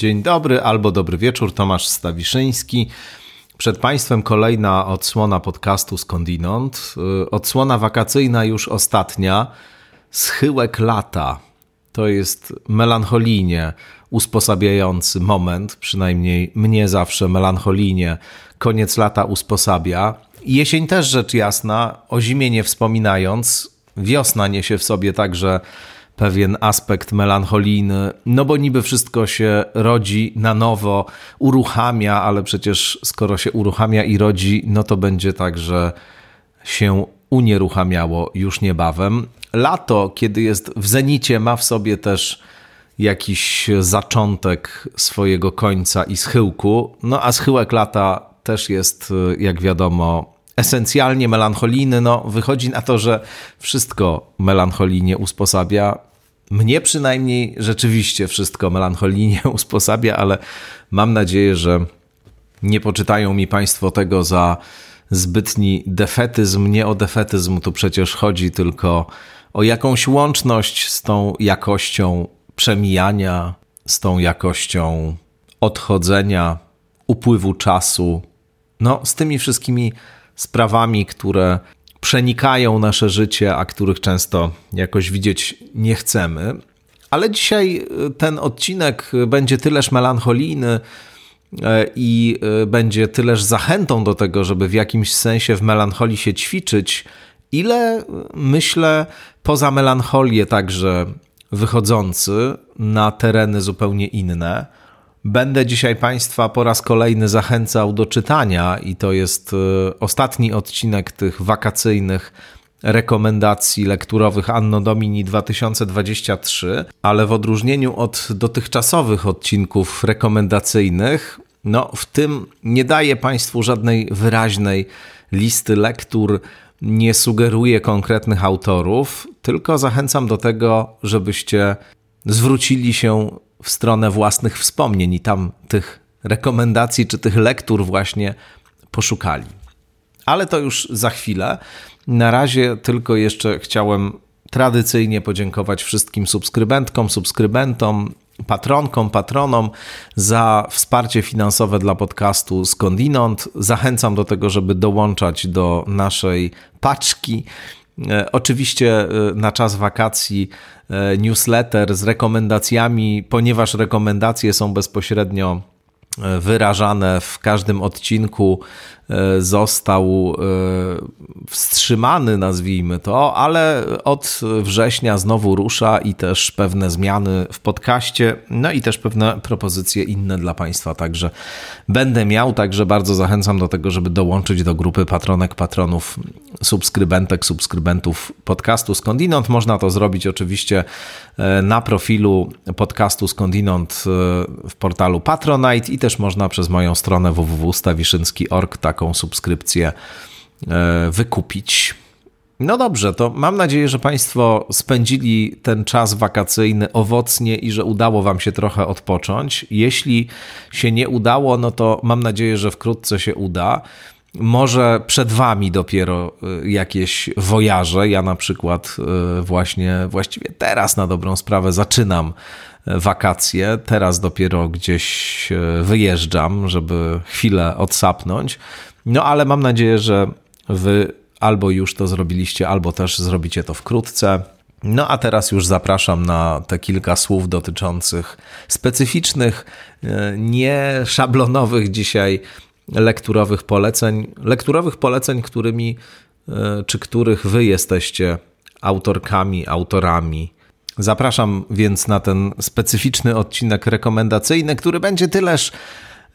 Dzień dobry albo dobry wieczór, Tomasz Stawiszyński. Przed Państwem kolejna odsłona podcastu Skądinąd. Y, odsłona wakacyjna już ostatnia. Schyłek lata. To jest melancholijnie usposabiający moment, przynajmniej mnie zawsze melancholijnie koniec lata usposabia. Jesień też rzecz jasna, o zimie nie wspominając, wiosna niesie w sobie także pewien aspekt melancholijny, no bo niby wszystko się rodzi na nowo, uruchamia, ale przecież skoro się uruchamia i rodzi, no to będzie tak, że się unieruchamiało już niebawem. Lato, kiedy jest w zenicie, ma w sobie też jakiś zaczątek swojego końca i schyłku. No a schyłek lata też jest, jak wiadomo, esencjalnie melancholijny. No, wychodzi na to, że wszystko melancholijnie usposabia. Mnie przynajmniej rzeczywiście wszystko melancholijnie usposabia, ale mam nadzieję, że nie poczytają mi Państwo tego za zbytni defetyzm. Nie o defetyzm tu przecież chodzi, tylko o jakąś łączność z tą jakością przemijania, z tą jakością odchodzenia, upływu czasu. No, z tymi wszystkimi sprawami, które przenikają nasze życie, a których często jakoś widzieć nie chcemy. Ale dzisiaj y, ten odcinek będzie tyleż melancholijny y, i y, będzie tyleż zachętą do tego, żeby w jakimś sensie w melancholii się ćwiczyć, ile myślę poza melancholię także wychodzący na tereny zupełnie inne Będę dzisiaj Państwa po raz kolejny zachęcał do czytania, i to jest e, ostatni odcinek tych wakacyjnych rekomendacji lekturowych Anno Domini 2023, ale w odróżnieniu od dotychczasowych odcinków rekomendacyjnych, no w tym nie daję Państwu żadnej wyraźnej listy lektur, nie sugeruję konkretnych autorów, tylko zachęcam do tego, żebyście zwrócili się w stronę własnych wspomnień i tam tych rekomendacji czy tych lektur właśnie poszukali. Ale to już za chwilę. Na razie tylko jeszcze chciałem tradycyjnie podziękować wszystkim subskrybentkom, subskrybentom, patronkom, patronom za wsparcie finansowe dla podcastu Skądinąd. Zachęcam do tego, żeby dołączać do naszej paczki. E, oczywiście e, na czas wakacji e, newsletter z rekomendacjami, ponieważ rekomendacje są bezpośrednio wyrażane w każdym odcinku został e, wstrzymany, nazwijmy to, ale od września znowu rusza i też pewne zmiany w podcaście, no i też pewne propozycje inne dla Państwa, także będę miał, także bardzo zachęcam do tego, żeby dołączyć do grupy patronek, patronów, subskrybentek, subskrybentów podcastu Skądinąd. Można to zrobić oczywiście e, na profilu podcastu Skądinąd w portalu Patronite i też można przez moją stronę www.stawiszynski.org tak taką subskrypcję e, wykupić. No dobrze, to mam nadzieję, że Państwo spędzili ten czas wakacyjny owocnie i że udało Wam się trochę odpocząć. Jeśli się nie udało, no to mam nadzieję, że wkrótce się uda. Może przed Wami dopiero e, jakieś wojaże. Ja na przykład e, właśnie, właściwie teraz na dobrą sprawę zaczynam wakacje. Teraz dopiero gdzieś wyjeżdżam, żeby chwilę odsapnąć. No ale mam nadzieję, że wy albo już to zrobiliście, albo też zrobicie to wkrótce. No a teraz już zapraszam na te kilka słów dotyczących specyficznych, e, nie szablonowych dzisiaj lekturowych poleceń, lekturowych poleceń, którymi e, czy których wy jesteście autorkami, autorami. Zapraszam więc na ten specyficzny odcinek rekomendacyjny, który będzie tyleż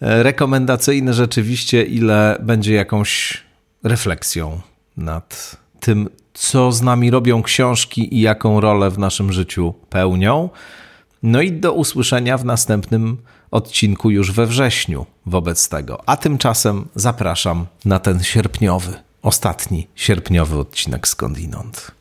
rekomendacyjny rzeczywiście, ile będzie jakąś refleksją nad tym, co z nami robią książki i jaką rolę w naszym życiu pełnią. No i do usłyszenia w następnym odcinku już we wrześniu wobec tego. A tymczasem zapraszam na ten sierpniowy, ostatni sierpniowy odcinek skądinąd.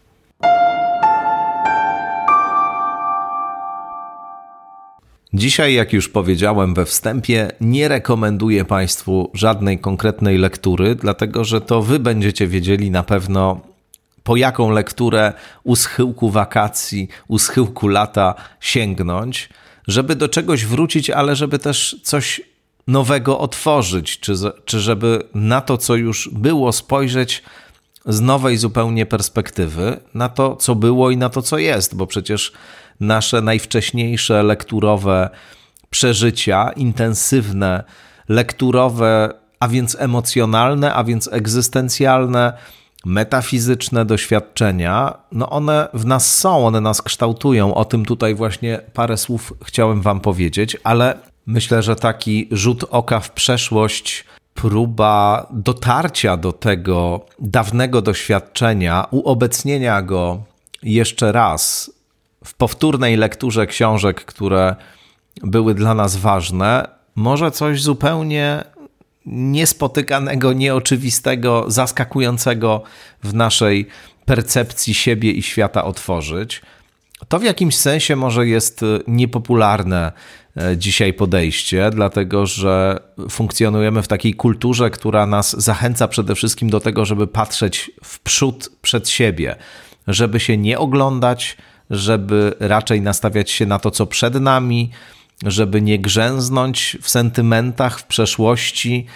Dzisiaj, jak już powiedziałem we wstępie, nie rekomenduję Państwu żadnej konkretnej lektury, dlatego że to Wy będziecie wiedzieli na pewno, po jaką lekturę u schyłku wakacji, u schyłku lata sięgnąć. żeby do czegoś wrócić, ale żeby też coś nowego otworzyć, czy, czy żeby na to, co już było, spojrzeć z nowej zupełnie perspektywy, na to, co było i na to, co jest, bo przecież nasze najwcześniejsze lekturowe przeżycia, intensywne, lekturowe, a więc emocjonalne, a więc egzystencjalne, metafizyczne doświadczenia, no one w nas są, one nas kształtują. O tym tutaj właśnie parę słów chciałem Wam powiedzieć, ale myślę, że taki rzut oka w przeszłość, próba dotarcia do tego dawnego doświadczenia, uobecnienia go jeszcze raz w powtórnej lekturze książek, które były dla nas ważne, może coś zupełnie niespotykanego, nieoczywistego, zaskakującego w naszej percepcji siebie i świata otworzyć. To w jakimś sensie może jest niepopularne e, dzisiaj podejście, dlatego że funkcjonujemy w takiej kulturze, która nas zachęca przede wszystkim do tego, żeby patrzeć w przód przed siebie, żeby się nie oglądać, żeby raczej nastawiać się na to, co przed nami, żeby nie grzęznąć w sentymentach, w przeszłości,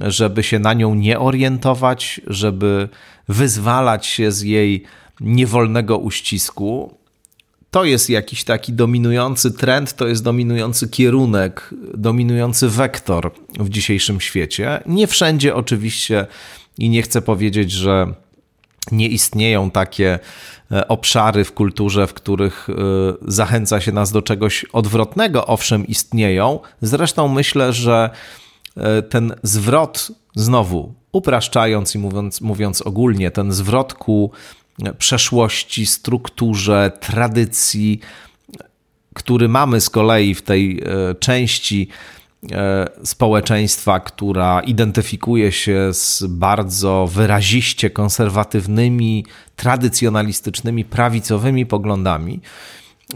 żeby się na nią nie orientować, żeby wyzwalać się z jej niewolnego uścisku. To jest jakiś taki dominujący trend, to jest dominujący kierunek, dominujący wektor w dzisiejszym świecie. Nie wszędzie oczywiście i nie chcę powiedzieć, że nie istnieją takie e, obszary w kulturze, w których e, zachęca się nas do czegoś odwrotnego. Owszem, istnieją. Zresztą myślę, że e, ten zwrot, znowu upraszczając i mówiąc, mówiąc ogólnie, ten zwrot ku przeszłości, strukturze, tradycji, który mamy z kolei w tej części społeczeństwa, która identyfikuje się z bardzo wyraziście konserwatywnymi, tradycjonalistycznymi, prawicowymi poglądami,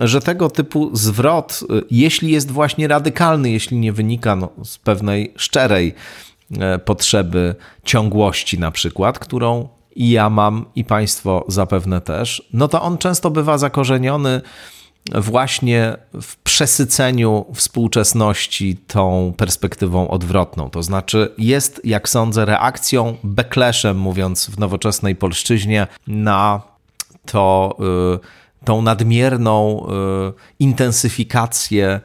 że tego typu zwrot, e, jeśli jest właśnie radykalny, jeśli nie wynika no, z pewnej szczerej e, potrzeby ciągłości, na przykład, którą i ja mam, i Państwo zapewne też, no to on często bywa zakorzeniony właśnie w przesyceniu współczesności tą perspektywą odwrotną. To znaczy, jest, jak sądzę, reakcją, backlashem, mówiąc w nowoczesnej polszczyźnie, na to, y, tą nadmierną y, intensyfikację,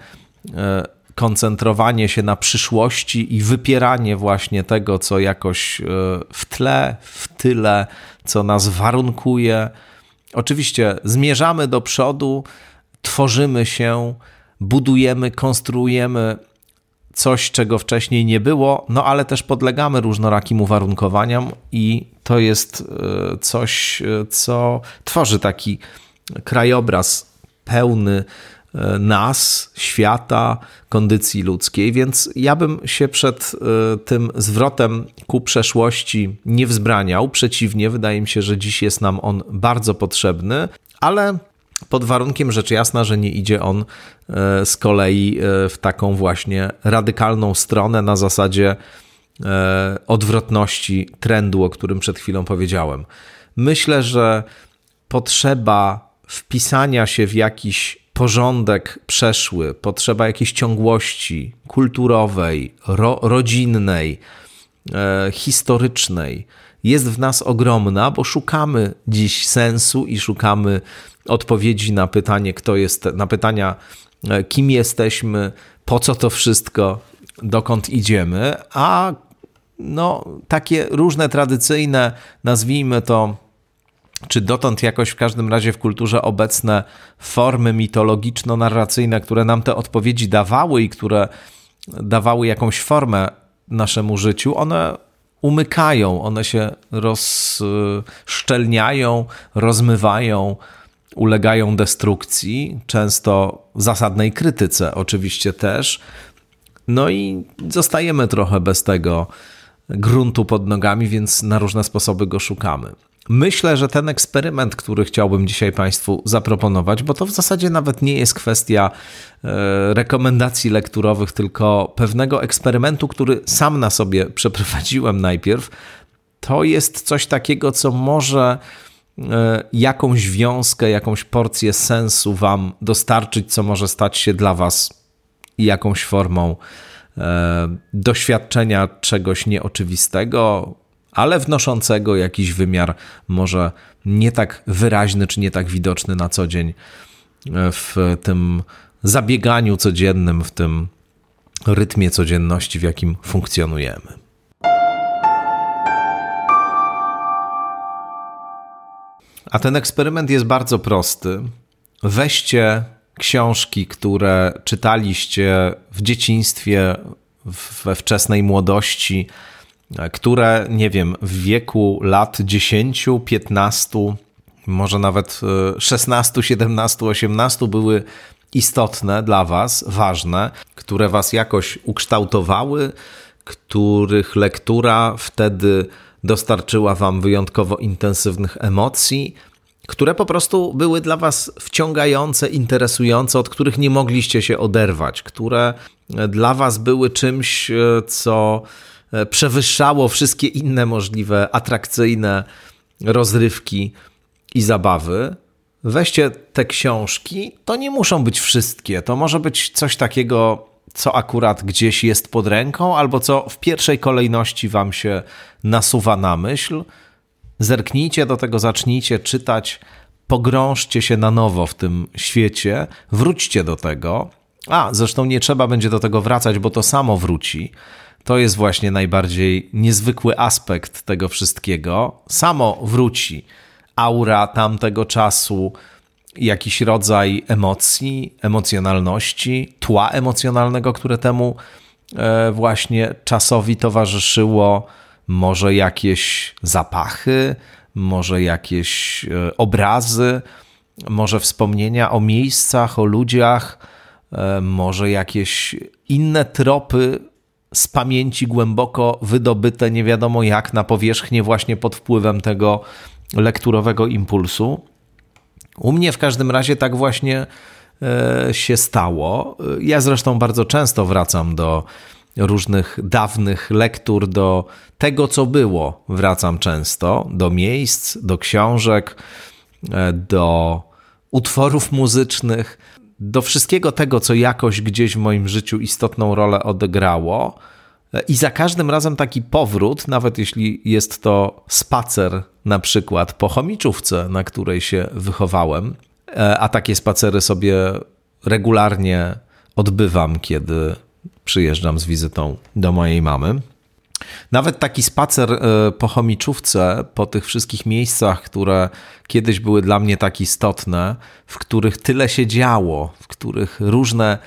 y, koncentrowanie się na przyszłości i wypieranie właśnie tego, co jakoś w tle, w tyle, co nas warunkuje. Oczywiście zmierzamy do przodu, tworzymy się, budujemy, konstruujemy coś, czego wcześniej nie było, no ale też podlegamy różnorakim uwarunkowaniom i to jest e, coś, e, co tworzy taki krajobraz pełny e, nas, świata, kondycji ludzkiej, więc ja bym się przed tym zwrotem ku przeszłości nie wzbraniał. Przeciwnie, wydaje mi się, że dziś jest nam on bardzo potrzebny, ale pod warunkiem rzecz jasna, że nie idzie on e, z kolei e, w taką właśnie radykalną stronę na zasadzie e, odwrotności trendu, o którym przed chwilą powiedziałem. Myślę, że potrzeba wpisania się w jakiś porządek przeszły, potrzeba jakiejś ciągłości kulturowej, ro, rodzinnej, historycznej jest w nas ogromna, bo szukamy dziś sensu i szukamy odpowiedzi na pytanie, kto jest, na pytania, e, kim jesteśmy, po co to wszystko, dokąd idziemy, a no, takie różne tradycyjne, nazwijmy to, czy dotąd jakoś w każdym razie w kulturze obecne formy mitologiczno-narracyjne, które nam te odpowiedzi dawały i które dawały jakąś formę naszemu życiu, one umykają, one się rozszczelniają, rozmywają, ulegają destrukcji, często zasadnej krytyce oczywiście też. No i zostajemy trochę bez tego gruntu pod nogami, więc na różne sposoby go szukamy. Myślę, że ten eksperyment, który chciałbym dzisiaj Państwu zaproponować, bo to w zasadzie nawet nie jest kwestia e, rekomendacji lekturowych, tylko pewnego eksperymentu, który sam na sobie przeprowadziłem najpierw, to jest coś takiego, co może jakąś wiązkę, jakąś porcję sensu Wam dostarczyć, co może stać się dla Was jakąś formą doświadczenia czegoś nieoczywistego, ale wnoszącego jakiś wymiar może nie tak wyraźny czy nie tak widoczny na co dzień w tym zabieganiu codziennym, w tym rytmie codzienności, w jakim funkcjonujemy. A ten eksperyment jest bardzo prosty. Weźcie książki, które czytaliście w dzieciństwie, we wczesnej młodości, które, nie wiem, w wieku lat 10, 15, może nawet 16, 17, 18 były istotne dla Was, ważne, które Was jakoś ukształtowały, których lektura wtedy dostarczyła Wam wyjątkowo intensywnych emocji, które po prostu były dla Was wciągające, interesujące, od których nie mogliście się oderwać, które dla Was były czymś, co przewyższało wszystkie inne możliwe atrakcyjne rozrywki i zabawy weźcie te książki, to nie muszą być wszystkie. To może być coś takiego, co akurat gdzieś jest pod ręką, albo co w pierwszej kolejności wam się nasuwa na myśl. Zerknijcie do tego, zacznijcie czytać, pogrążcie się na nowo w tym świecie, wróćcie do tego. A, zresztą nie trzeba będzie do tego wracać, bo to samo wróci. To jest właśnie najbardziej niezwykły aspekt tego wszystkiego. Samo wróci aura tamtego czasu, jakiś rodzaj emocji, emocjonalności, tła emocjonalnego, które temu e, właśnie czasowi towarzyszyło, może jakieś zapachy, może jakieś e, obrazy, może wspomnienia o miejscach, o ludziach, e, może jakieś inne tropy z pamięci głęboko wydobyte, nie wiadomo jak, na powierzchnię, właśnie pod wpływem tego lekturowego impulsu. U mnie w każdym razie tak właśnie e, się stało. Ja zresztą bardzo często wracam do różnych dawnych lektur, do tego, co było. Wracam często do miejsc, do książek, e, do utworów muzycznych, do wszystkiego tego, co jakoś gdzieś w moim życiu istotną rolę odegrało. I za każdym razem taki powrót, nawet jeśli jest to spacer na przykład po chomiczówce, na której się wychowałem, e, a takie spacery sobie regularnie odbywam, kiedy przyjeżdżam z wizytą do mojej mamy. Nawet taki spacer e, po chomiczówce, po tych wszystkich miejscach, które kiedyś były dla mnie tak istotne, w których tyle się działo, w których różne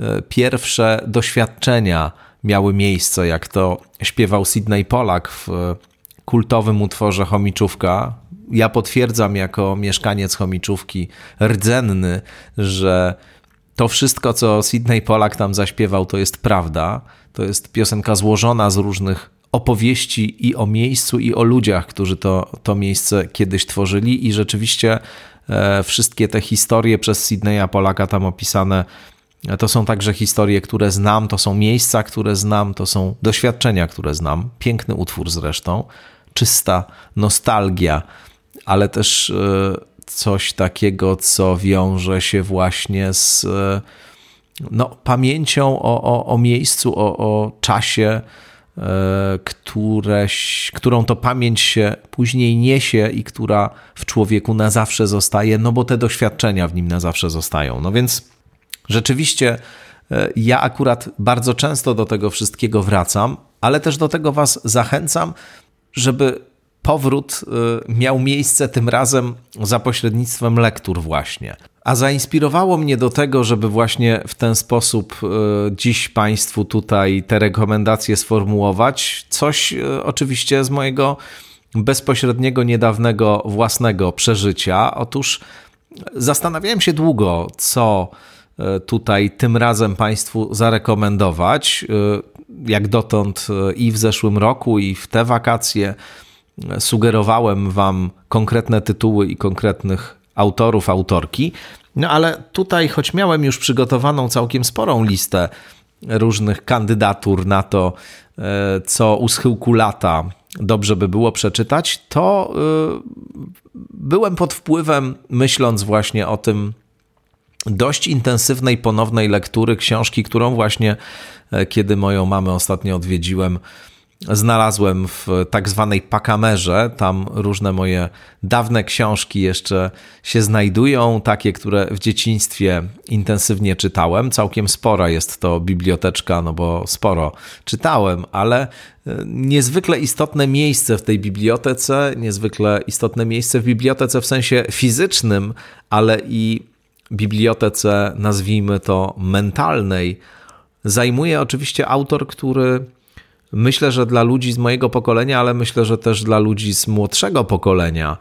e, pierwsze doświadczenia miały miejsce, jak to śpiewał Sidney Polak w kultowym utworze Chomiczówka. Ja potwierdzam jako mieszkaniec Chomiczówki rdzenny, że to wszystko, co Sidney Polak tam zaśpiewał, to jest prawda. To jest piosenka złożona z różnych opowieści i o miejscu, i o ludziach, którzy to, to miejsce kiedyś tworzyli, i rzeczywiście e, wszystkie te historie przez Sidneya Polaka tam opisane to są także historie, które znam, to są miejsca, które znam, to są doświadczenia, które znam. Piękny utwór zresztą, czysta nostalgia, ale też e, coś takiego, co wiąże się właśnie z e, no, pamięcią o, o, o miejscu, o, o czasie, e, któreś, którą to pamięć się później niesie i która w człowieku na zawsze zostaje, no bo te doświadczenia w nim na zawsze zostają. No więc Rzeczywiście e, ja akurat bardzo często do tego wszystkiego wracam, ale też do tego Was zachęcam, żeby powrót e, miał miejsce tym razem za pośrednictwem lektur, właśnie. A zainspirowało mnie do tego, żeby właśnie w ten sposób e, dziś Państwu tutaj te rekomendacje sformułować. Coś oczywiście z mojego bezpośredniego, niedawnego własnego przeżycia. Otóż zastanawiałem się długo, co E, tutaj tym razem Państwu zarekomendować. E, jak dotąd e, i w zeszłym roku, i w te wakacje sugerowałem Wam konkretne tytuły i konkretnych autorów, autorki. No ale tutaj, choć miałem już przygotowaną całkiem sporą listę różnych kandydatur na to, co u schyłku lata dobrze by było przeczytać, to byłem pod wpływem, myśląc właśnie o tym, dość intensywnej ponownej lektury książki, którą właśnie, kiedy moją mamę ostatnio odwiedziłem, znalazłem w tak zwanej pakamerze. Tam różne moje dawne książki jeszcze się znajdują, takie, które w dzieciństwie intensywnie czytałem. Całkiem spora jest to biblioteczka, no bo sporo czytałem, ale e, niezwykle istotne miejsce w tej bibliotece, niezwykle istotne miejsce w bibliotece w sensie fizycznym, ale i bibliotece, nazwijmy to mentalnej, zajmuje oczywiście autor, który Myślę, że dla ludzi z mojego pokolenia, ale myślę, że też dla ludzi z młodszego pokolenia,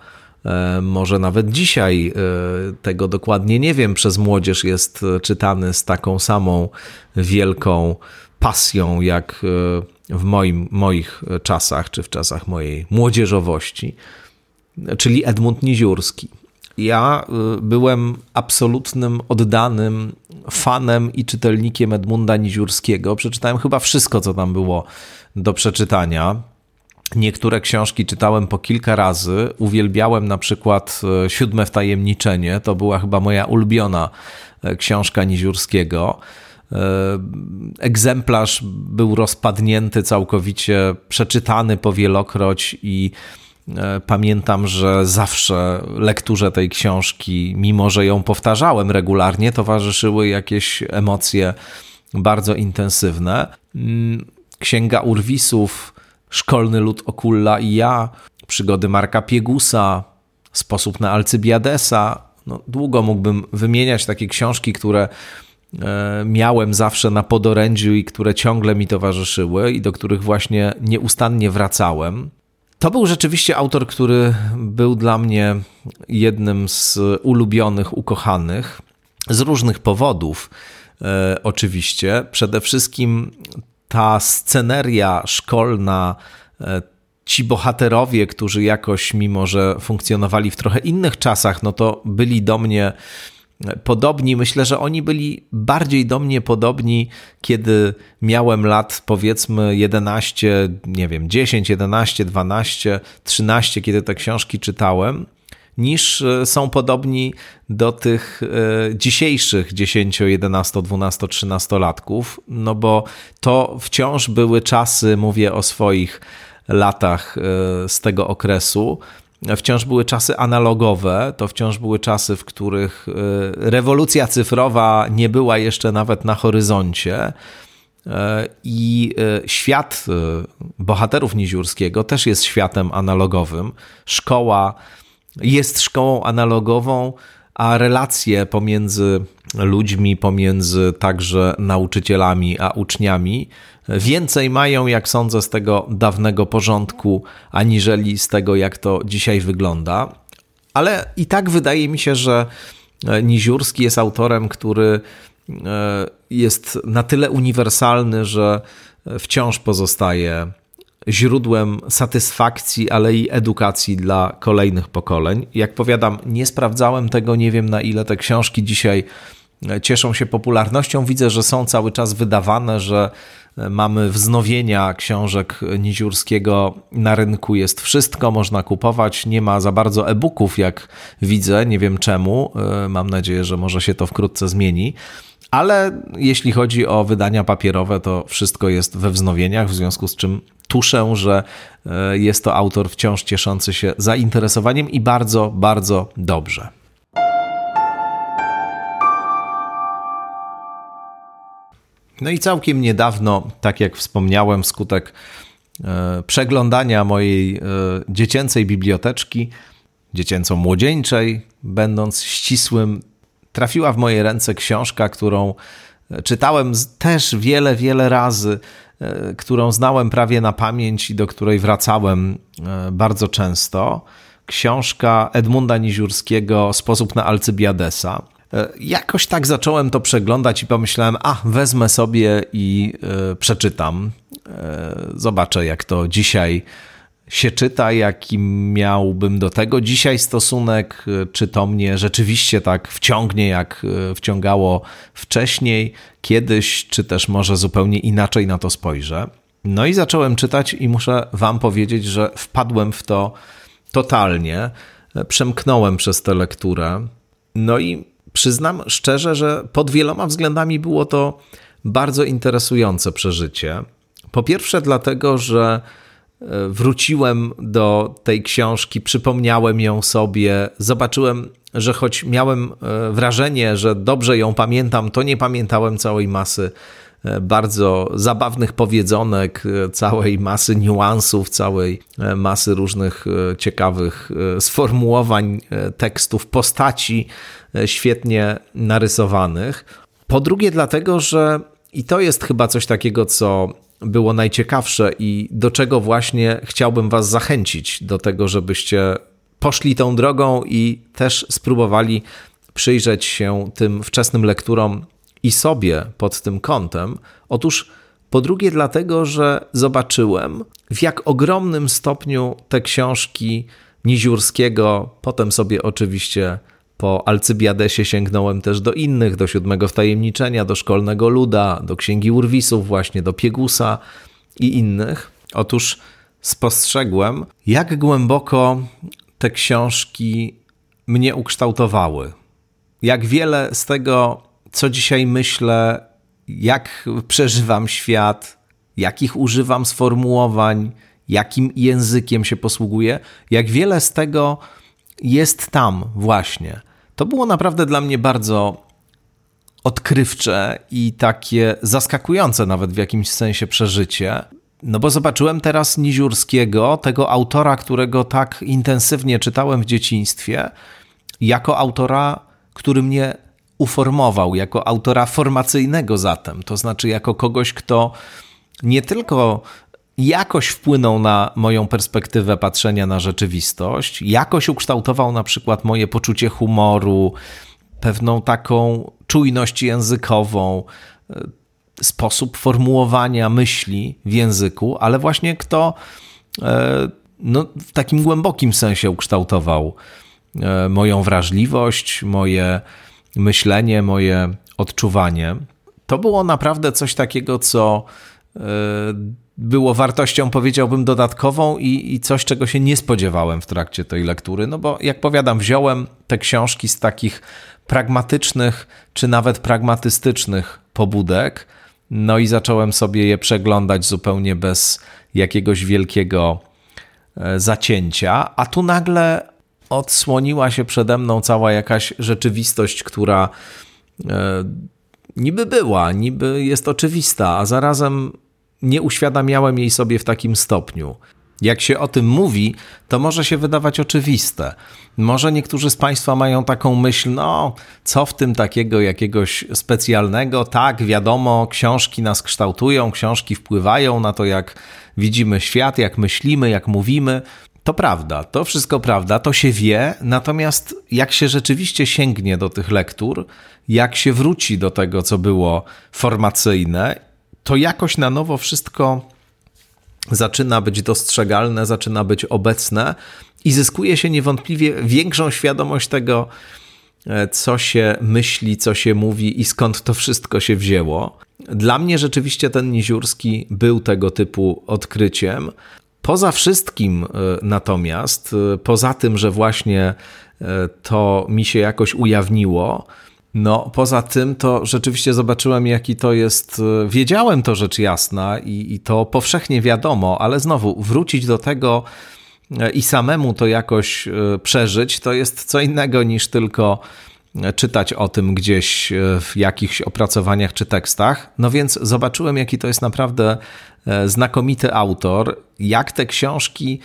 e, może nawet dzisiaj, e, tego dokładnie nie wiem, przez młodzież jest czytany z taką samą wielką pasją, jak e, w moim, moich czasach, czy w czasach mojej młodzieżowości, czyli Edmund Niziurski. Ja byłem absolutnym, oddanym fanem i czytelnikiem Edmunda Niziurskiego. Przeczytałem chyba wszystko, co tam było do przeczytania. Niektóre książki czytałem po kilka razy. Uwielbiałem na przykład e, Siódme Wtajemniczenie. To była chyba moja ulubiona e, książka Niziurskiego. E, egzemplarz był rozpadnięty całkowicie, przeczytany powielokroć i pamiętam, że zawsze lekturze tej książki, mimo że ją powtarzałem regularnie, towarzyszyły jakieś emocje bardzo intensywne. Księga Urwisów, Szkolny Lud Okulla i ja, przygody Marka Piegusa, Sposób na Alcybiadesa. No, długo mógłbym wymieniać takie książki, które e, miałem zawsze na podorędziu i które ciągle mi towarzyszyły i do których właśnie nieustannie wracałem. To był rzeczywiście autor, który był dla mnie jednym z ulubionych, ukochanych z różnych powodów. E, oczywiście. Przede wszystkim ta sceneria szkolna, e, ci bohaterowie, którzy jakoś, mimo że funkcjonowali w trochę innych czasach, no to byli do mnie e, podobni. Myślę, że oni byli bardziej do mnie podobni, kiedy miałem lat powiedzmy 11, nie wiem, 10, 11, 12, 13, kiedy te książki czytałem niż e, są podobni do tych e, dzisiejszych 10, 11, 12, 13 latków, no bo to wciąż były czasy, mówię o swoich latach e, z tego okresu, wciąż były czasy analogowe, to wciąż były czasy, w których rewolucja cyfrowa nie była jeszcze nawet na horyzoncie. I świat bohaterów Niziurskiego też jest światem analogowym. Szkoła jest szkołą analogową, a relacje pomiędzy ludźmi, pomiędzy także nauczycielami a uczniami więcej mają, jak sądzę, z tego dawnego porządku, aniżeli z tego, jak to dzisiaj wygląda. Ale i tak wydaje mi się, że Niziurski jest autorem, który e, jest na tyle uniwersalny, że wciąż pozostaje źródłem satysfakcji, ale i edukacji dla kolejnych pokoleń. Jak powiadam, nie sprawdzałem tego, nie wiem na ile te książki dzisiaj e, cieszą się popularnością. Widzę, że są cały czas wydawane, że e, mamy wznowienia książek Niziurskiego na rynku. Jest wszystko, można kupować. Nie ma za bardzo e-booków, jak widzę. Nie wiem czemu. E, mam nadzieję, że może się to wkrótce zmieni. Ale jeśli chodzi o wydania papierowe, to wszystko jest we wznowieniach, w związku z czym tuszę, że e, jest to autor wciąż cieszący się zainteresowaniem i bardzo, bardzo dobrze. No i całkiem niedawno, tak jak wspomniałem, wskutek e, przeglądania mojej e, dziecięcej biblioteczki, dziecięco-młodzieńczej, będąc ścisłym, trafiła w moje ręce książka, którą czytałem też wiele, wiele razy E, którą znałem prawie na pamięć i do której wracałem e, bardzo często. Książka Edmunda Niziurskiego Sposób na Alcybiadesa. E, jakoś tak zacząłem to przeglądać i pomyślałem, a wezmę sobie i przeczytam. Zobaczę, jak to dzisiaj się czyta, jaki miałbym do tego dzisiaj stosunek, czy to mnie rzeczywiście tak wciągnie, jak e, wciągało wcześniej, kiedyś, czy też może zupełnie inaczej na to spojrzę. No i zacząłem czytać, i muszę Wam powiedzieć, że wpadłem w to totalnie. Przemknąłem przez tę lekturę. No i przyznam szczerze, że pod wieloma względami było to bardzo interesujące przeżycie. Po pierwsze, dlatego, że e, wróciłem do tej książki, przypomniałem ją sobie, zobaczyłem, że choć miałem e, wrażenie, że dobrze ją pamiętam, to nie pamiętałem całej masy e, bardzo zabawnych powiedzonek, całej masy niuansów, całej masy różnych ciekawych sformułowań tekstów, postaci świetnie narysowanych. Po drugie, dlatego, że i to jest chyba coś takiego, co było najciekawsze i do czego właśnie chciałbym Was zachęcić, do tego, żebyście poszli tą drogą i też spróbowali przyjrzeć się tym wczesnym lekturom i sobie pod tym kątem. Otóż po drugie, dlatego, że zobaczyłem, w jak ogromnym stopniu te książki Niziurskiego, potem sobie oczywiście po Alcybiadesie sięgnąłem też do innych, do Siódmego Wtajemniczenia, do Szkolnego Luda, do Księgi Urwisów, właśnie do Piegusa i innych. Otóż spostrzegłem, jak głęboko te książki mnie ukształtowały. Jak wiele z tego, co dzisiaj myślę, jak przeżywam świat, jakich używam sformułowań, jakim językiem się posługuję, jak wiele z tego jest tam właśnie. To było naprawdę dla mnie bardzo odkrywcze i takie zaskakujące nawet w jakimś sensie przeżycie. No bo zobaczyłem teraz Niziurskiego, tego autora, którego tak intensywnie czytałem w dzieciństwie, jako autora, który mnie uformował, jako autora formacyjnego zatem, to znaczy jako kogoś, kto nie tylko jakoś wpłynął na moją perspektywę patrzenia na rzeczywistość, jakoś ukształtował na przykład moje poczucie humoru, pewną taką czujność językową, e, sposób formułowania myśli w języku, ale właśnie kto e, no, w takim głębokim sensie ukształtował e, moją wrażliwość, moje myślenie, moje odczuwanie. To było naprawdę coś takiego, co było wartością, powiedziałbym, dodatkową i, i, coś, czego się nie spodziewałem w trakcie tej lektury. No bo, jak powiadam, wziąłem te książki z takich pragmatycznych czy nawet pragmatystycznych pobudek, no i zacząłem sobie je przeglądać zupełnie bez jakiegoś wielkiego e, zacięcia, a tu nagle odsłoniła się przede mną cała jakaś rzeczywistość, która e, niby była, niby jest oczywista, a zarazem nie uświadamiałem jej sobie w takim stopniu. Jak się o tym mówi, to może się wydawać oczywiste. Może niektórzy z Państwa mają taką myśl, no, co w tym takiego jakiegoś specjalnego? Tak, wiadomo, książki nas kształtują, książki wpływają na to, jak widzimy świat, jak myślimy, jak mówimy. To prawda, to wszystko prawda, to się wie, natomiast jak się rzeczywiście sięgnie do tych lektur, jak się wróci do tego, co było formacyjne to jakoś na nowo wszystko zaczyna być dostrzegalne, zaczyna być obecne i zyskuje się niewątpliwie większą świadomość tego, e, co się myśli, co się mówi i skąd to wszystko się wzięło. Dla mnie rzeczywiście ten Niziurski był tego typu odkryciem. Poza wszystkim e, natomiast, e, poza tym, że właśnie to mi się jakoś ujawniło, no, poza tym to rzeczywiście zobaczyłem, jaki to jest. E, wiedziałem to rzecz jasna i, i to powszechnie wiadomo, ale znowu wrócić do tego e, i samemu to jakoś e, przeżyć, to jest co innego niż tylko czytać o tym gdzieś w jakichś opracowaniach czy tekstach. No więc zobaczyłem, jaki to jest naprawdę znakomity autor, jak te książki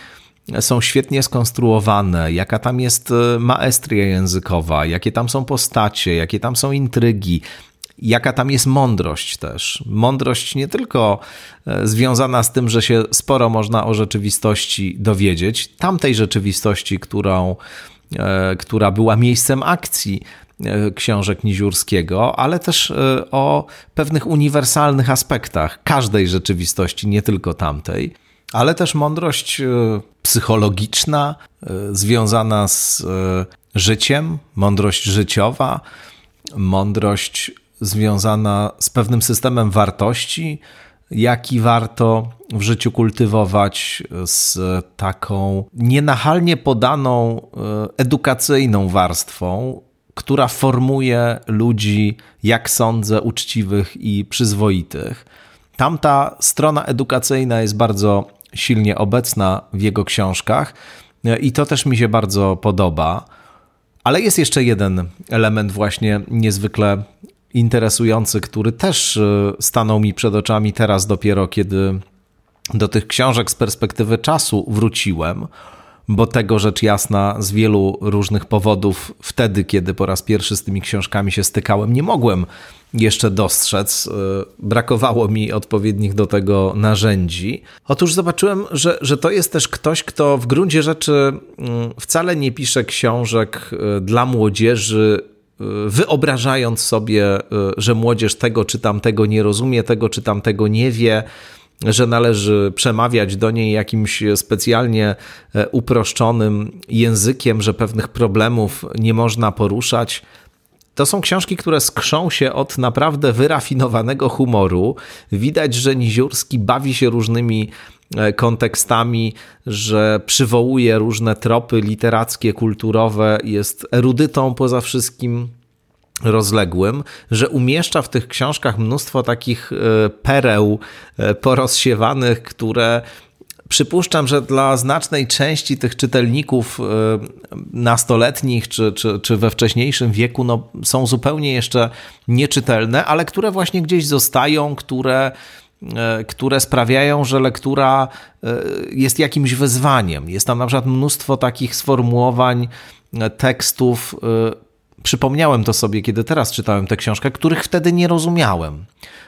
są świetnie skonstruowane, jaka tam jest e, maestria językowa, jakie tam są postacie, jakie tam są intrygi, jaka tam jest mądrość też. Mądrość nie tylko e, związana z tym, że się sporo można o rzeczywistości dowiedzieć, tamtej rzeczywistości, którą, e, która była miejscem akcji książek Niziurskiego, ale też o pewnych uniwersalnych aspektach każdej rzeczywistości, nie tylko tamtej ale też mądrość e, psychologiczna, e, związana z e, życiem, mądrość życiowa, mądrość związana z pewnym systemem wartości, jaki warto w życiu kultywować z taką nienachalnie podaną edukacyjną warstwą, która formuje ludzi, jak sądzę, uczciwych i przyzwoitych. Tamta strona edukacyjna jest bardzo silnie obecna w jego książkach i to też mi się bardzo podoba. Ale jest jeszcze jeden element, właśnie niezwykle interesujący, który też e, stanął mi przed oczami teraz dopiero, kiedy do tych książek z perspektywy czasu wróciłem, bo tego rzecz jasna z wielu różnych powodów wtedy, kiedy po raz pierwszy z tymi książkami się stykałem, nie mogłem jeszcze dostrzec. E, brakowało mi odpowiednich do tego narzędzi. Otóż zobaczyłem, że, że to jest też ktoś, kto w gruncie rzeczy mm, wcale nie pisze książek e, dla młodzieży wyobrażając sobie, że młodzież tego czy tamtego nie rozumie, tego czy tamtego nie wie, że należy przemawiać do niej jakimś specjalnie e, uproszczonym językiem, że pewnych problemów nie można poruszać. To są książki, które skrzą się od naprawdę wyrafinowanego humoru. Widać, że Niziurski bawi się różnymi e, kontekstami, że przywołuje różne tropy literackie, kulturowe, jest erudytą poza wszystkim rozległym, że umieszcza w tych książkach mnóstwo takich e, pereł e, porozsiewanych, które przypuszczam, że dla znacznej części tych czytelników e, nastoletnich czy, czy, czy we wcześniejszym wieku no, są zupełnie jeszcze nieczytelne, ale które właśnie gdzieś zostają, które które sprawiają, że lektura jest jakimś wyzwaniem. Jest tam na przykład mnóstwo takich sformułowań, tekstów przypomniałem to sobie, kiedy teraz czytałem tę książkę, których wtedy nie rozumiałem,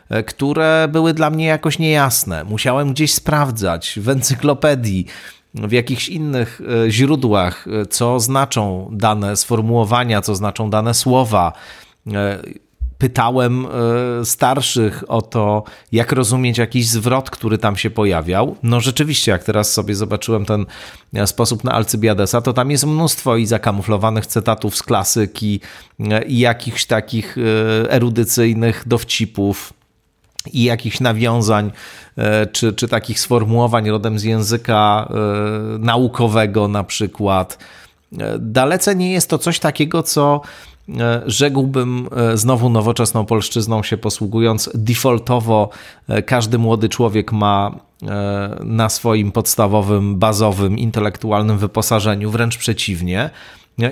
e, które były dla mnie jakoś niejasne. Musiałem gdzieś sprawdzać w encyklopedii, w jakichś innych e, źródłach, e, co znaczą dane sformułowania, co znaczą dane słowa pytałem e, starszych o to, jak rozumieć jakiś zwrot, który tam się pojawiał. No rzeczywiście, jak teraz sobie zobaczyłem ten e, sposób na Alcybiadesa, to tam jest mnóstwo i zakamuflowanych cytatów z klasyki, e, i jakichś takich erudycyjnych dowcipów, i jakichś nawiązań, czy, czy takich sformułowań rodem z języka naukowego na przykład. Dalece nie jest to coś takiego, co rzekłbym e, znowu nowoczesną polszczyzną się posługując, defaultowo e, każdy młody człowiek ma na swoim podstawowym, bazowym, intelektualnym wyposażeniu, wręcz przeciwnie.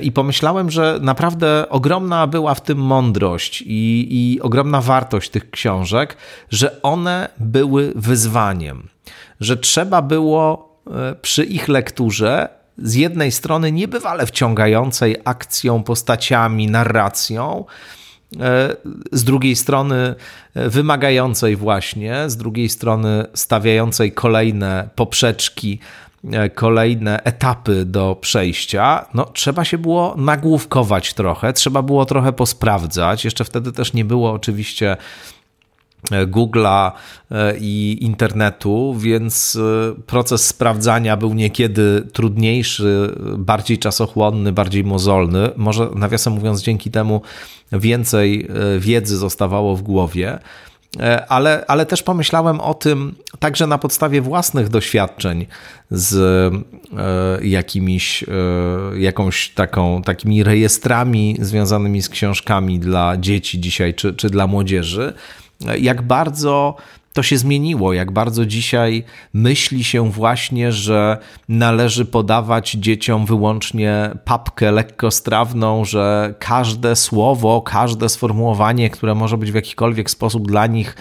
I pomyślałem, że naprawdę ogromna była w tym mądrość i, i ogromna wartość tych książek, że one były wyzwaniem, że trzeba było przy ich lekturze z jednej strony niebywale wciągającej akcją, postaciami, narracją, e, z drugiej strony wymagającej właśnie, z drugiej strony stawiającej kolejne poprzeczki, e, kolejne etapy do przejścia, no trzeba się było nagłówkować trochę, trzeba było trochę posprawdzać. Jeszcze wtedy też nie było oczywiście Google'a e, i internetu, więc e, proces sprawdzania był niekiedy trudniejszy, bardziej czasochłonny, bardziej mozolny. Może nawiasem mówiąc, dzięki temu więcej wiedzy zostawało w głowie. Ale, ale też pomyślałem o tym także na podstawie własnych doświadczeń z jakimiś, jakąś taką, takimi rejestrami związanymi z książkami dla dzieci dzisiaj czy, czy dla młodzieży jak bardzo to się zmieniło, jak bardzo dzisiaj myśli się właśnie, że należy podawać dzieciom wyłącznie papkę lekkostrawną, że każde słowo, każde sformułowanie, które może być w jakikolwiek sposób dla nich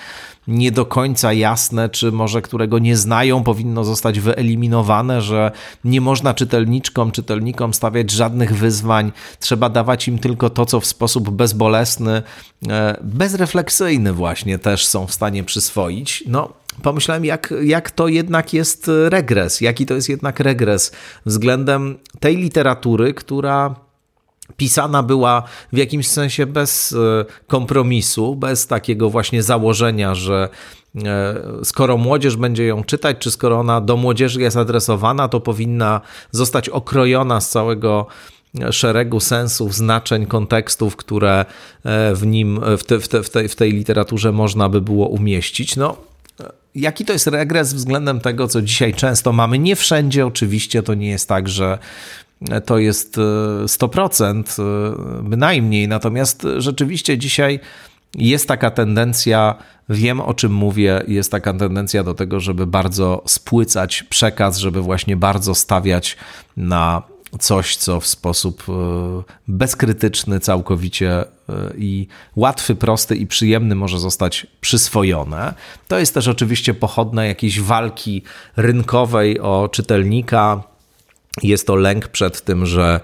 nie do końca jasne, czy może którego nie znają, powinno zostać wyeliminowane, że nie można czytelniczkom, czytelnikom stawiać żadnych wyzwań, trzeba dawać im tylko to, co w sposób bezbolesny, e, bezrefleksyjny właśnie też są w stanie przyswoić. No, pomyślałem, jak, jak to jednak jest regres, jaki to jest jednak regres względem tej literatury, która pisana była w jakimś sensie bez e, kompromisu, bez takiego właśnie założenia, że e, skoro młodzież będzie ją czytać, czy skoro ona do młodzieży jest adresowana, to powinna zostać okrojona z całego e, szeregu sensów, znaczeń, kontekstów, które w nim, w, te, w, te, w, tej, w tej literaturze można by było umieścić. No, jaki to jest regres względem tego, co dzisiaj często mamy? Nie wszędzie, oczywiście, to nie jest tak, że to jest 100%, bynajmniej. Natomiast rzeczywiście dzisiaj jest taka tendencja, wiem o czym mówię, jest taka tendencja do tego, żeby bardzo spłycać przekaz, żeby właśnie bardzo stawiać na coś, co w sposób e, bezkrytyczny, całkowicie e, i łatwy, prosty i przyjemny może zostać przyswojone. To jest też oczywiście pochodne jakiejś walki rynkowej o czytelnika. Jest to lęk przed tym, że,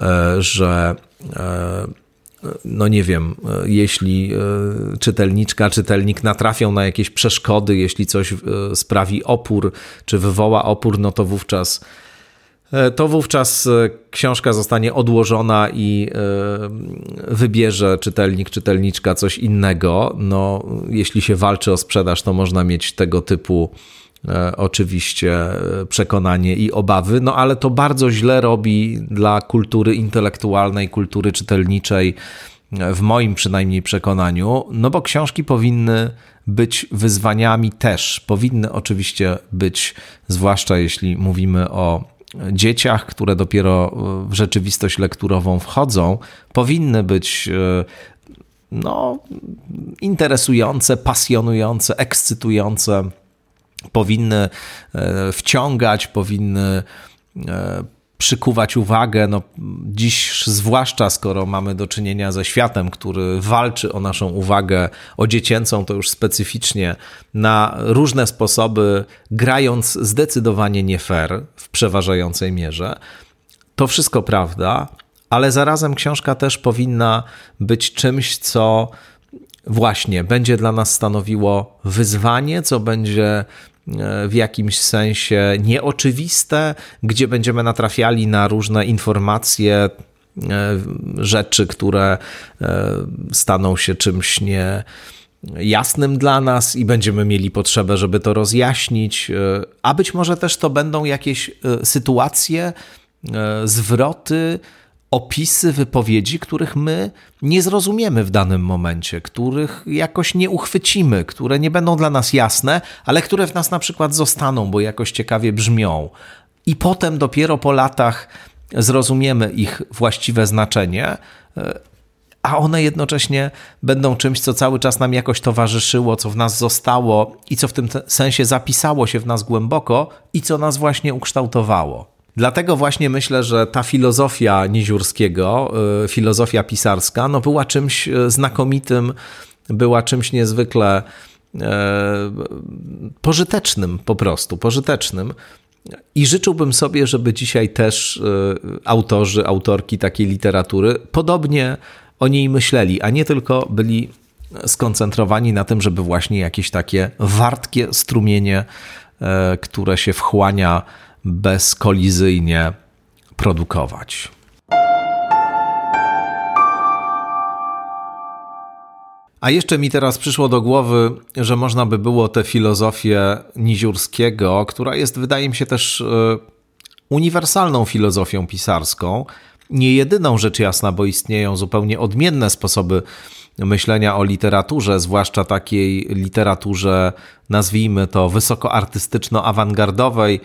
e, że no nie wiem, jeśli czytelniczka, czytelnik natrafią na jakieś przeszkody, jeśli coś sprawi opór, czy wywoła opór, no to wówczas E, to wówczas e, książka zostanie odłożona i e, wybierze czytelnik, czytelniczka coś innego. No, jeśli się walczy o sprzedaż, to można mieć tego typu oczywiście przekonanie i obawy, no ale to bardzo źle robi dla kultury intelektualnej, kultury czytelniczej, w moim przynajmniej przekonaniu, no bo książki powinny być wyzwaniami też. Powinny oczywiście być, zwłaszcza jeśli mówimy o dzieciach, które dopiero w rzeczywistość lekturową wchodzą, powinny być e, no, interesujące, pasjonujące, ekscytujące, powinny e, wciągać, powinny e, przykuwać uwagę. No, dziś, zwłaszcza skoro mamy do czynienia ze światem, który walczy o naszą uwagę, o dziecięcą, to już specyficznie na różne sposoby, grając zdecydowanie nie fair w przeważającej mierze. To wszystko prawda, ale zarazem książka też powinna być czymś, co właśnie będzie dla nas stanowiło wyzwanie, co będzie w jakimś sensie nieoczywiste, gdzie będziemy natrafiali na różne informacje, e, rzeczy, które e, staną się czymś nie jasnym dla nas i będziemy mieli potrzebę, żeby to rozjaśnić, e, a być może też to będą jakieś sytuacje, zwroty, opisy wypowiedzi, których my nie zrozumiemy w danym momencie, których jakoś nie uchwycimy, które nie będą dla nas jasne, ale które w nas na przykład zostaną, bo jakoś ciekawie brzmią. I potem dopiero po latach zrozumiemy ich właściwe znaczenie, e, a one jednocześnie będą czymś, co cały czas nam jakoś towarzyszyło, co w nas zostało i co w tym sensie zapisało się w nas głęboko i co nas właśnie ukształtowało. Dlatego właśnie myślę, że ta filozofia Niziurskiego, y, filozofia pisarska, no była czymś y, znakomitym, była czymś niezwykle e, pożytecznym po prostu, pożytecznym. I życzyłbym sobie, żeby dzisiaj też y, autorzy, autorki takiej literatury podobnie o niej myśleli, a nie tylko byli skoncentrowani na tym, żeby właśnie jakieś takie wartkie strumienie, które się wchłania bezkolizyjnie produkować. A jeszcze mi teraz przyszło do głowy, że można by było tę filozofię Niziurskiego, która jest, wydaje mi się, też e, uniwersalną filozofią pisarską, nie jedyną rzecz jasna, bo istnieją zupełnie odmienne sposoby myślenia o literaturze, zwłaszcza takiej literaturze, nazwijmy to wysokoartystyczno-awangardowej,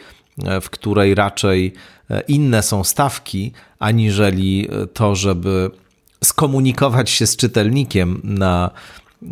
w której raczej e, inne są stawki, aniżeli to, żeby skomunikować się z czytelnikiem na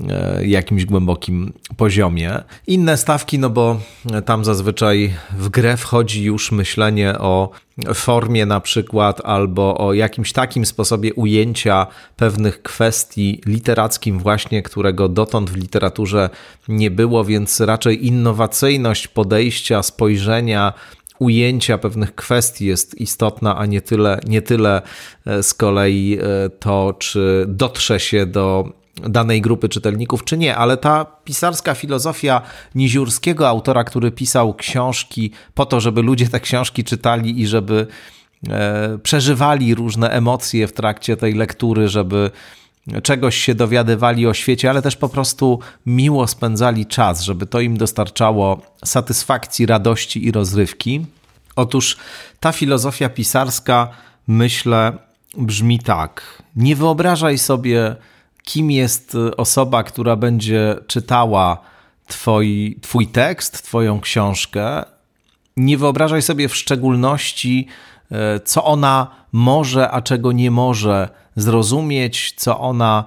e, jakimś głębokim poziomie. Inne stawki, no bo tam zazwyczaj w grę wchodzi już myślenie o formie na przykład, albo o jakimś takim sposobie ujęcia pewnych kwestii literackim właśnie, którego dotąd w literaturze nie było, więc raczej innowacyjność podejścia, spojrzenia, ujęcia pewnych kwestii jest istotna, a nie tyle, nie tyle e, z kolei e, to, czy dotrze się do danej grupy czytelników, czy nie, ale ta pisarska filozofia Niziurskiego, autora, który pisał książki po to, żeby ludzie te książki czytali i żeby e, przeżywali różne emocje w trakcie tej lektury, żeby czegoś się dowiadywali o świecie, ale też po prostu miło spędzali czas, żeby to im dostarczało satysfakcji, radości i rozrywki. Otóż ta filozofia pisarska, myślę, brzmi tak: Nie wyobrażaj sobie, kim jest osoba, która będzie czytała twoi, Twój tekst, Twoją książkę. Nie wyobrażaj sobie w szczególności, co ona może, a czego nie może zrozumieć, co ona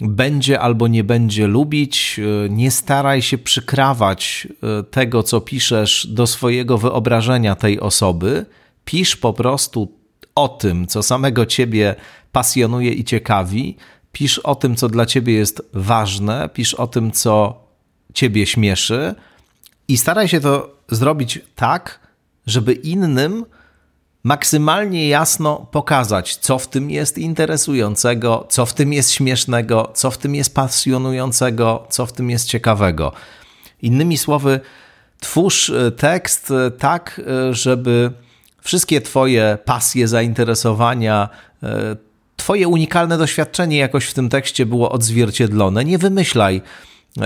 będzie albo nie będzie lubić. E, nie staraj się przykrawać e, tego, co piszesz, do swojego wyobrażenia tej osoby. Pisz po prostu o tym, co samego ciebie pasjonuje i ciekawi. Pisz o tym, co dla ciebie jest ważne. Pisz o tym, co ciebie śmieszy. I staraj się to zrobić tak, żeby innym maksymalnie jasno pokazać, co w tym jest interesującego, co w tym jest śmiesznego, co w tym jest pasjonującego, co w tym jest ciekawego. Innymi słowy, twórz e, tekst e, tak, e, żeby wszystkie Twoje pasje, zainteresowania, Twoje unikalne doświadczenie jakoś w tym tekście było odzwierciedlone. Nie wymyślaj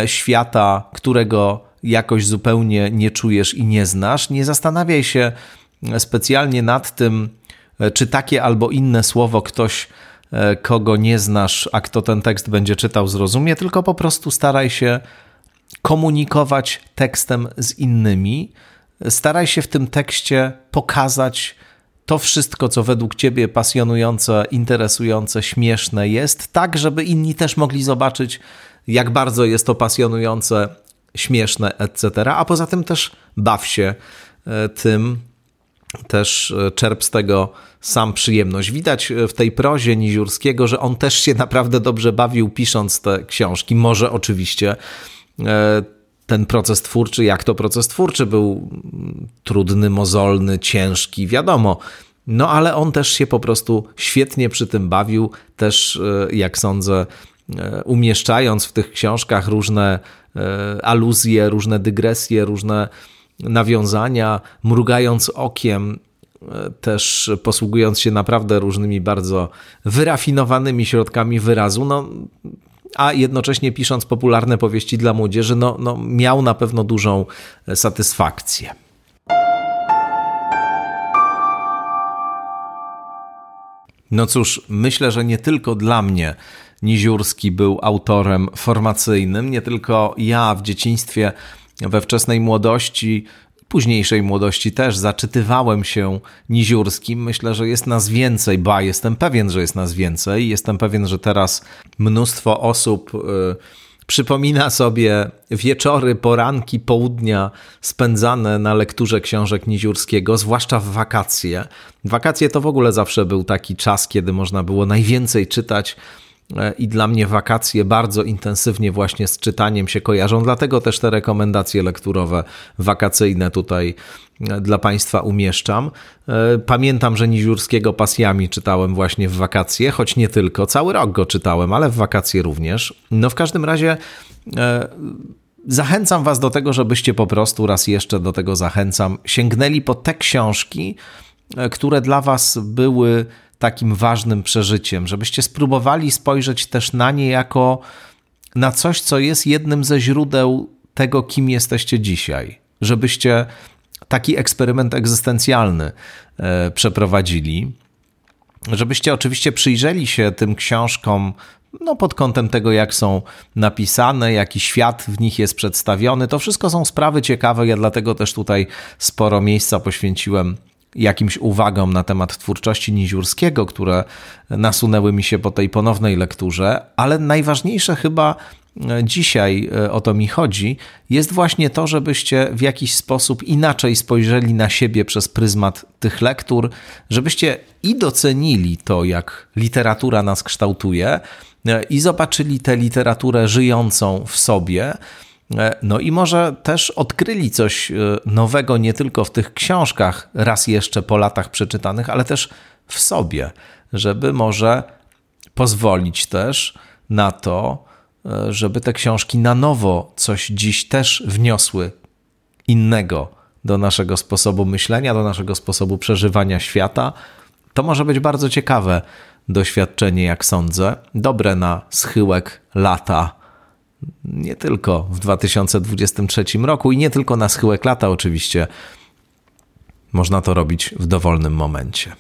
świata, którego jakoś zupełnie nie czujesz i nie znasz. Nie zastanawiaj się specjalnie nad tym, czy takie albo inne słowo ktoś, e, kogo nie znasz, a kto ten tekst będzie czytał, zrozumie, tylko po prostu staraj się komunikować tekstem z innymi. Staraj się w tym tekście pokazać to wszystko, co według ciebie pasjonujące, interesujące, śmieszne jest, tak, żeby inni też mogli zobaczyć, jak bardzo jest to pasjonujące, śmieszne, etc. A poza tym też baw się e, tym, też e, czerp z tego sam przyjemność. Widać e, w tej prozie Niziurskiego, że on też się naprawdę dobrze bawił pisząc te książki. Może oczywiście ten proces twórczy, jak to proces twórczy, był trudny, mozolny, ciężki, wiadomo. No ale on też się po prostu świetnie przy tym bawił, też jak sądzę, E, umieszczając w tych książkach różne e, aluzje, różne dygresje, różne nawiązania, mrugając okiem, e, też posługując się naprawdę różnymi bardzo wyrafinowanymi środkami wyrazu, no, a jednocześnie pisząc popularne powieści dla młodzieży, no, no, miał na pewno dużą satysfakcję. No cóż, myślę, że nie tylko dla mnie Niziurski był autorem formacyjnym. Nie tylko ja w dzieciństwie, we wczesnej młodości, późniejszej młodości też zaczytywałem się Niziurskim. Myślę, że jest nas więcej, ba, jestem pewien, że jest nas więcej. Jestem pewien, że teraz mnóstwo osób. Yy, przypomina sobie wieczory, poranki, południa spędzane na lekturze książek Niziurskiego, zwłaszcza w wakacje. Wakacje to w ogóle zawsze był taki czas, kiedy można było najwięcej czytać i dla mnie wakacje bardzo intensywnie właśnie z czytaniem się kojarzą, dlatego też te rekomendacje lekturowe wakacyjne tutaj e, dla Państwa umieszczam. E, pamiętam, że Niziurskiego pasjami czytałem właśnie w wakacje, choć nie tylko, cały rok go czytałem, ale w wakacje również. No w każdym razie zachęcam Was do tego, żebyście po prostu raz jeszcze do tego zachęcam, sięgnęli po te książki, które dla Was były takim ważnym przeżyciem, żebyście spróbowali spojrzeć też na nie jako na coś, co jest jednym ze źródeł tego, kim jesteście dzisiaj. Żebyście taki eksperyment egzystencjalny e, przeprowadzili. Żebyście oczywiście przyjrzeli się tym książkom no, pod kątem tego, jak są napisane, jaki świat w nich jest przedstawiony. To wszystko są sprawy ciekawe. Ja dlatego też tutaj sporo miejsca poświęciłem jakimś uwagom na temat twórczości Niziurskiego, które nasunęły mi się po tej ponownej lekturze, ale najważniejsze chyba e, dzisiaj e, o to mi chodzi, jest właśnie to, żebyście w jakiś sposób inaczej spojrzeli na siebie przez pryzmat tych lektur, żebyście i docenili to, jak literatura nas kształtuje, e, i zobaczyli tę literaturę żyjącą w sobie no i może też odkryli coś e, nowego nie tylko w tych książkach, raz jeszcze po latach przeczytanych, ale też w sobie, żeby może pozwolić też na to, e, żeby te książki na nowo coś dziś też wniosły innego do naszego sposobu myślenia, do naszego sposobu przeżywania świata. To może być bardzo ciekawe doświadczenie, jak sądzę, dobre na schyłek lata nie tylko w 2023 roku i nie tylko na schyłek lata, oczywiście. Można to robić w dowolnym momencie.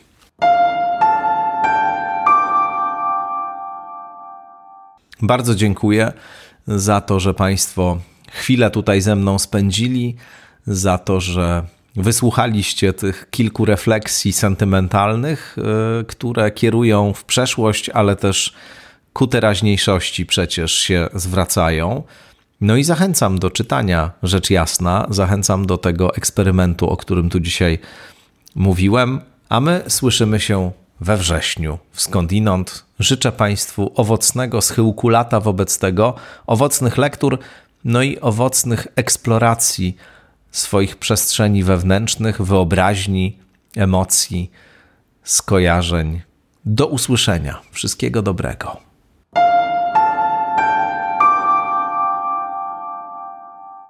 Bardzo dziękuję za to, że Państwo chwilę tutaj ze mną spędzili, za to, że wysłuchaliście tych kilku refleksji sentymentalnych, y, które kierują w przeszłość, ale też ku teraźniejszości przecież się zwracają. No i zachęcam do czytania, rzecz jasna, zachęcam do tego eksperymentu, o którym tu dzisiaj mówiłem, a my słyszymy się we wrześniu skądinąd. Życzę Państwu owocnego schyłku lata wobec tego, owocnych lektur, no i owocnych eksploracji swoich przestrzeni wewnętrznych, wyobraźni, emocji, skojarzeń. Do usłyszenia. Wszystkiego dobrego.